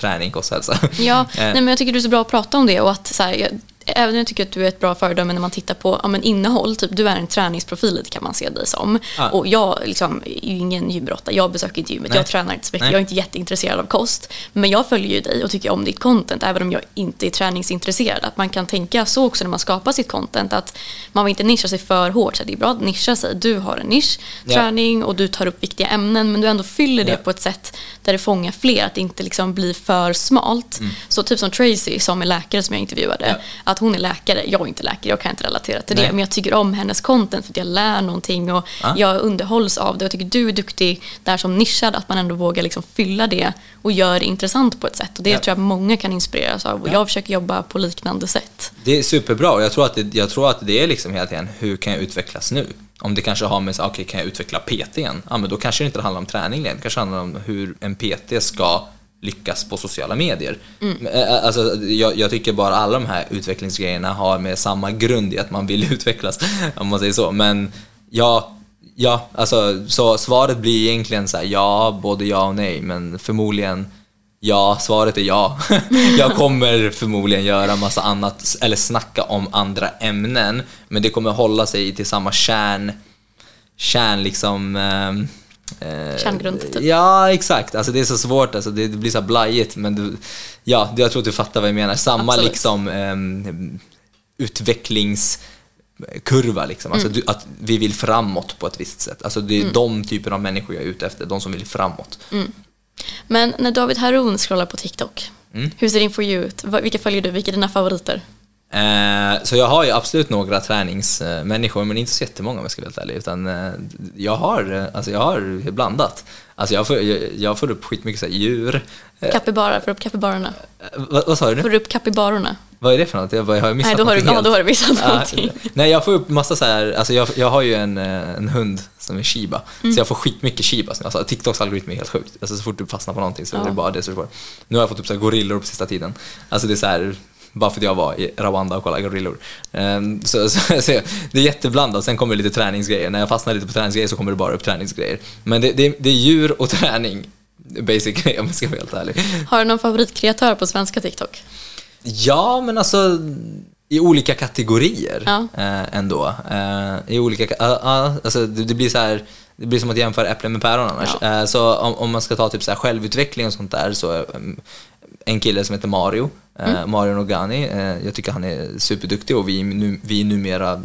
träning, kost, hälsa. Ja, Eh, nej, men jag tycker du är så bra att prata om det och att så här, även om jag tycker att du är ett bra föredöme när man tittar på ja, men innehåll, typ du är en träningsprofil kan man se dig som. Ja. Och jag liksom, är ju ingen gymrottare, jag besöker inte gymmet, Nej. jag tränar inte så mycket, Nej. jag är inte jätteintresserad av kost. Men jag följer ju dig och tycker om ditt content även om jag inte är träningsintresserad. Att man kan tänka så också när man skapar sitt content att man vill inte nischa sig för hårt. Så det är bra att nischa sig, du har en nisch, Ja. träning och du tar upp viktiga ämnen men du ändå fyller det på ett sätt där det fångar fler, att det inte liksom blir för smalt. Så typ som Tracy som är läkare som jag intervjuade, Mm. Att hon är läkare, jag är inte läkare, jag kan inte relatera till Nej. det, men jag tycker om hennes content för att jag lär någonting och Ja. jag underhålls av det. Jag tycker du är duktig där som nischad, att man ändå vågar liksom fylla det och gör det intressant på ett sätt. Och det Ja. tror jag många kan inspireras av och Ja. jag försöker jobba på liknande sätt. Det är superbra och jag tror att det, jag tror att det är liksom hela tiden, hur kan jag utvecklas nu? Om det kanske har med okej kan jag utveckla PT igen? Ja men då kanske det inte handlar om träning längre, det kanske handlar om hur en PT ska lyckas på sociala medier. Äh, Alltså, jag, jag tycker bara alla de här utvecklingsgrejerna har med samma grund i att man vill utvecklas, om man säger så. Men ja, ja alltså, så svaret blir egentligen så här, ja, både ja och nej, men förmodligen Ja, svaret är ja. Jag kommer förmodligen göra massa annat, eller snacka om andra ämnen, men det kommer hålla sig till samma kärn, kärn liksom ehm, eh, Kärngrund, typ. Ja, exakt. Alltså det är så svårt, alltså det, blir så blajigt. Men du, ja, jag tror att du fattar vad jag menar. Samma Absolut. liksom ehm, utvecklingskurva. Liksom. Alltså, du, att vi vill framåt på ett visst sätt. Alltså, det är de typer av människor jag är ute efter, de som vill framåt. Men när David Haroun scrollar på TikTok, Mm. hur ser din For You ut? Vilka följer du? Vilka är dina favoriter? Eh, så jag har ju absolut några träningsmänniskor, men inte så jättemånga om jag ska vara helt ärlig. Utan eh, jag har, eh, alltså jag har blandat. Alltså jag får, jag, jag får upp skitmycket så här djur. Capybara, får upp capybarorna? vad, vad sa du? Får du upp capybarorna? Vad är det för något? Jag, har jag missat Nej, då har, du, någonting ja, helt? då har du missat Ja, någonting. nej, jag får upp massa så här, alltså jag, jag har ju en, en hund som är shiba, Mm. så jag får skitmycket shiba. Alltså, TikToks algoritm är helt sjukt. Alltså, så fort du fastnar på någonting så är det Ja. bara det som du får. Nu har jag fått upp så här gorillor på sista tiden. Alltså det är så här, bara för att jag var i Rwanda och kollade gorillor. Ehm, så, så, så det är jätteblandat, sen kommer det lite träningsgrejer. När jag fastnar lite på träningsgrejer så kommer det bara upp träningsgrejer. Men det, det, det är djur och träning, basically, om jag ska vara helt ärlig. Har du någon favoritkreatör på svenska TikTok? Ja, men alltså i olika kategorier Ja. eh, ändå. Eh, I olika, ka- ja, ja, alltså det, det blir så här, det blir som att jämföra äpplen med päron annars. Ja. Eh, så om, om man ska ta typ så självutveckling och sånt där så um, en kille som heter Mario, Mm. Mario Nogani, eh, jag tycker han är superduktig och vi, nu, vi är numera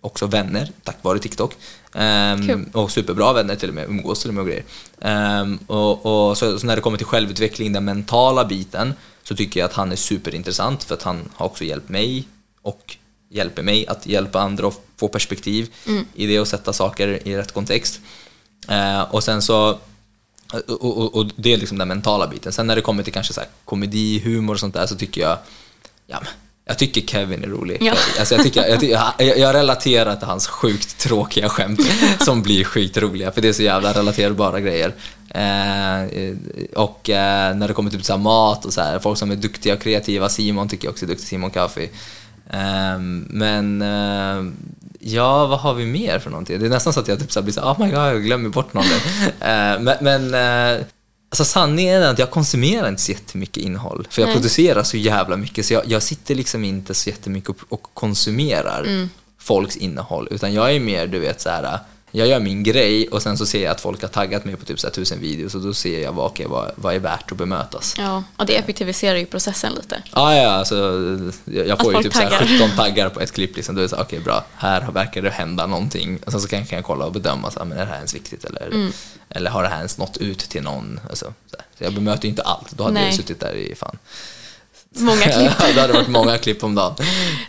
också vänner tack vare TikTok. Ehm, Kul. och superbra vänner till och med, umgås till och med och grejer. Ehm, och, och så, så när det kommer till självutveckling, den mentala biten, så tycker jag att han är superintressant för att han har också hjälpt mig och hjälper mig att hjälpa andra och få perspektiv i det och sätta saker i rätt kontext. Eh, och sen så och, och, och det är liksom den mentala biten. Sen när det kommer till kanske så här komedi, humor och sånt där så tycker jag, ja, jag tycker Kevin är rolig. Ja. Alltså jag, tycker, jag, jag, jag relaterar till hans sjukt tråkiga skämt som blir skitroliga för det är så jävla relaterbara grejer. Eh, och eh, när det kommer till så här mat och så här, folk som är duktiga och kreativa, Simon tycker jag också är duktig, Simon Kaffi. Eh, men ja, vad har vi mer för någonting? Det är nästan så att jag typ så blir så oh my god, jag glömmer bort någon. Eh, men men eh, Alltså sanningen är att jag konsumerar inte så jättemycket innehåll. För jag Nej. producerar så jävla mycket så jag, jag sitter liksom inte så jättemycket och, och konsumerar Mm. folks innehåll. Utan jag är mer, du vet så här. Jag gör min grej och sen så ser jag att folk har taggat mig på typ så tusen videos och då ser jag vad, okej, vad, vad är värt att bemötas. Ja, och det effektiviserar ju processen lite. Ah, ja, alltså, jag jag får ju typ så här taggar. 17 taggar på ett klipp. Liksom. Då är det så okej bra, här verkar det hända någonting. Och sen så kan, kan jag kolla och bedöma, så men är det här ens viktigt eller, Mm. eller har det här ens nått ut till någon? Alltså, så, så jag bemöter ju inte allt, då hade Nej. jag suttit där i fan. Många klipp. Ja, det hade varit många klipp om dagen.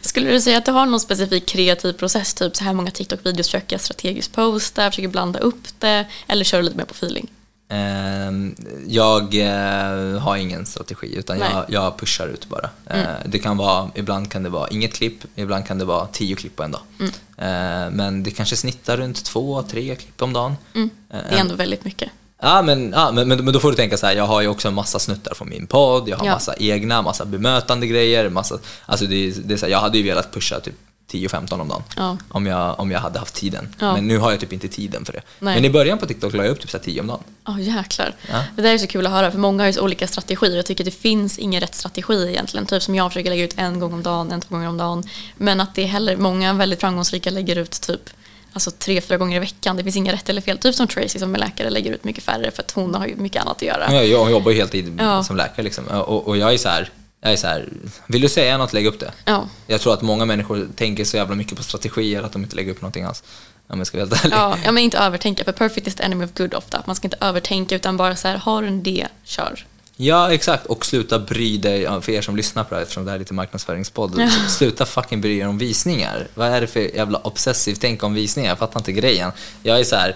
Skulle du säga att du har någon specifik kreativ process, typ så här många TikTok-videos försöker jag strategiskt posta, försöker blanda upp det, eller kör du lite mer på feeling? Ehm, Jag eh, har ingen strategi utan jag, jag pushar ut bara. Eh, Det kan vara, ibland kan det vara inget klipp, ibland kan det vara tio klipp på en dag. Eh, Men det kanske snittar runt två, tre klipp om dagen. Eh, Det är ändå väldigt mycket. Ja, men, ja men, men, men då får du tänka så här, jag har ju också en massa snuttar från min podd, jag har Ja. massa egna, massa bemötande grejer, massa, alltså det, det är så här, jag hade ju velat pusha typ 10-15 om dagen Ja. om, jag, om jag hade haft tiden. Ja. Men nu har jag typ inte tiden för det. Nej. Men i början på TikTok la jag upp typ så här 10 om dagen. Ja, jäklar. Ja. Det där är så kul att höra, för många har ju så olika strategier. Jag tycker att det finns ingen rätt strategi egentligen. Typ som jag försöker lägga ut en gång om dagen, en två gånger om dagen. Men att det är heller, många väldigt framgångsrika lägger ut typ alltså tre, fyra gånger i veckan. Det finns inga rätt eller fel. Typ som Tracy som är läkare lägger ut mycket färre för att hon har ju mycket annat att göra. Jag, jag jobbar ju heltid Ja. som läkare liksom. och, och jag är så här, jag är så här, vill du säga något, lägg upp det. Ja. Jag tror att många människor tänker så jävla mycket på strategier att de inte lägger upp någonting alls. Om jag ska vara helt ärlig. Ja, ja, men inte övertänka. För perfect is the enemy of good ofta. Man ska inte övertänka utan bara så här, har du en idé, kör. Ja, exakt. Och sluta bry dig, ja, för er som lyssnar på det här, eftersom det här är lite marknadsföringspodd, sluta fucking bry er om visningar. Vad är det för jävla obsessivt tänk om visningar? Jag fattar inte grejen. Jag är så här,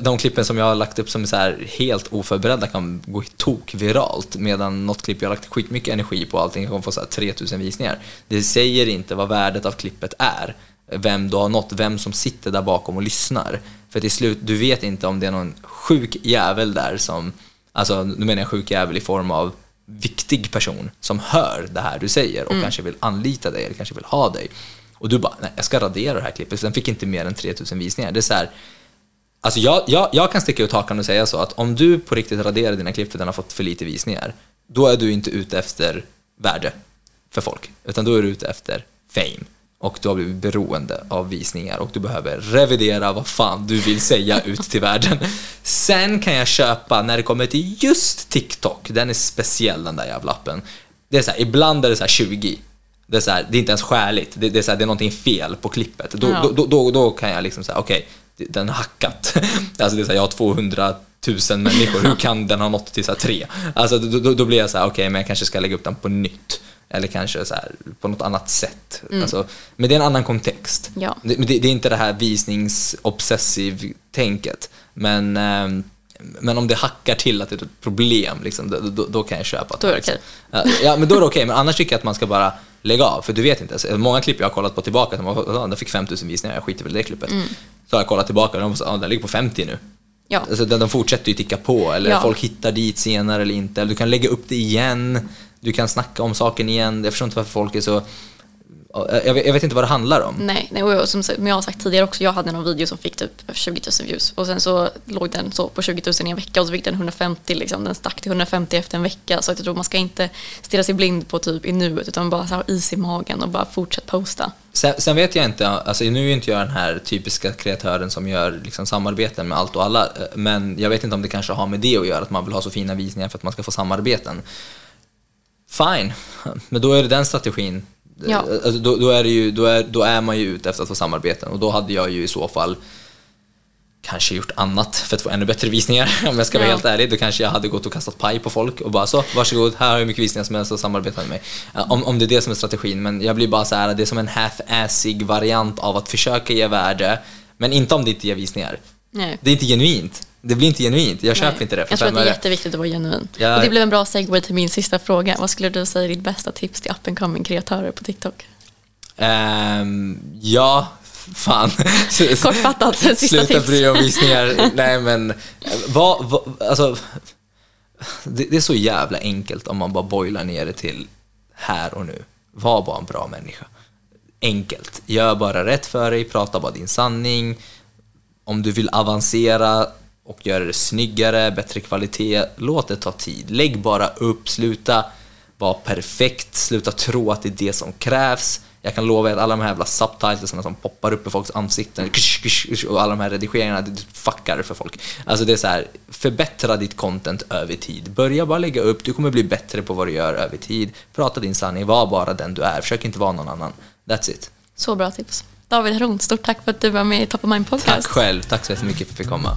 de, klippen som jag har lagt upp som är så här helt oförberedda kan gå tok viralt medan något klipp jag har lagt skitmycket energi på allting kan få så här 3000 visningar. Det säger inte vad värdet av klippet är. Vem du har nått, vem som sitter där bakom och lyssnar. För till slut, du vet inte om det är någon sjuk jävel där som, alltså nu menar jag sjuk jävel i form av viktig person som hör det här du säger och kanske vill anlita dig eller kanske vill ha dig. Och du bara, nej jag ska radera det här klippet, den fick inte mer än 3000 visningar. Det är så här, Alltså jag, jag, jag kan sticka ut hakan och säga så att om du på riktigt raderar dina klipp för den har fått för lite visningar, då är du inte ute efter värde för folk, utan då är du ute efter fame. Och du har blivit beroende av visningar och du behöver revidera vad fan du vill säga ut till världen. Sen kan jag köpa när det kommer till just TikTok, den är speciell den där jävla appen. Det är så här, ibland är det så här 20. Det är, så här, det är inte ens skäligt, det, det, är så här, det är någonting fel på klippet. Då, Ja. då, då, då kan jag liksom säga, okej, den har hackat. Alltså det är så jag har 200 000 människor, hur kan den ha nått till så tre? Alltså då, då, då blir jag så här, okej, men jag kanske ska lägga upp den på nytt. Eller kanske så här, på något annat sätt. Alltså, men det är en annan kontext. Ja. Det, det, det är inte det här visningsobsessiv-tänket. Men, ehm, men om det hackar till att det är ett problem, liksom, då, då, då kan jag köpa Då är det liksom. Ja, Ja, men då är det okej. Men annars tycker jag att man ska bara lägga av. För du vet inte. Så Många klipp jag har kollat på tillbaka, som var, "Ja, den fick 5000 visningar, jag skiter väl i det klippet. Så har jag kollat tillbaka och de "Ja, den ligger på 50 nu. Ja. Alltså, de, de fortsätter ju ticka på, eller Ja. folk hittar dit senare eller inte. Eller du kan lägga upp det igen, du kan snacka om saken igen. Jag förstår inte varför folk är så... Jag vet, jag vet inte vad det handlar om. Nej, nej och som jag har sagt tidigare också, jag hade någon video som fick typ 20 000 views och sen så låg den så på 20 000 i en vecka och så fick den 150 liksom, den stack till 150 efter en vecka så jag tror man ska inte stirra sig blind på typ i nuet utan bara så ha is i magen och bara fortsätta posta. Sen, sen vet jag inte, alltså nu är ju inte jag den här typiska kreatören som gör liksom samarbeten med allt och alla, men jag vet inte om det kanske har med det att göra, att man vill ha så fina visningar för att man ska få samarbeten. Fine, men då är det den strategin. Ja. Alltså, då, då, är ju, då, är, då är man ju ute efter att få samarbeten och då hade jag ju i så fall kanske gjort annat för att få ännu bättre visningar. Om jag ska vara Ja. helt ärlig, då kanske jag hade gått och kastat paj på folk och bara så, varsågod, här har jag hur mycket visningar som helst och samarbeta med mig. Om, om det är det som är strategin, men jag blir bara så här, det är som en half-assig variant av att försöka ge värde, men inte om det inte ger visningar. Nej. Det är inte genuint. Det blir inte genuint. Jag köper inte det för Jag tror att det är jätteviktigt att vara genuin. Ja. Och det blev en bra segway till min sista fråga. Vad skulle du säga är ditt bästa tips till up and coming kreatörer på TikTok? Ehm, ja, fan. Kortfattat, sista Sluta tips. bry dig om visningar. Nej men, vad, vad, alltså, det, det är så jävla enkelt om man bara boilar ner det till här och nu. Var bara en bra människa. Enkelt. Gör bara rätt för dig, prata bara din sanning. Om du vill avancera och göra det snyggare, bättre kvalitet, låt det ta tid. Lägg bara upp, sluta vara perfekt, sluta tro att det är det som krävs. Jag kan lova er att alla de här jävla subtitlesarna som poppar upp i folks ansikten och alla de här redigeringarna, det fuckar för folk. Alltså det är så här, förbättra ditt content över tid. Börja bara lägga upp, du kommer bli bättre på vad du gör över tid. Prata din sanning, var bara den du är, försök inte vara någon annan. That's it. Så bra tips. David Heron, stort tack för att du var med i Top of Mind Podcast. Tack själv, tack så jättemycket för att jag fick komma.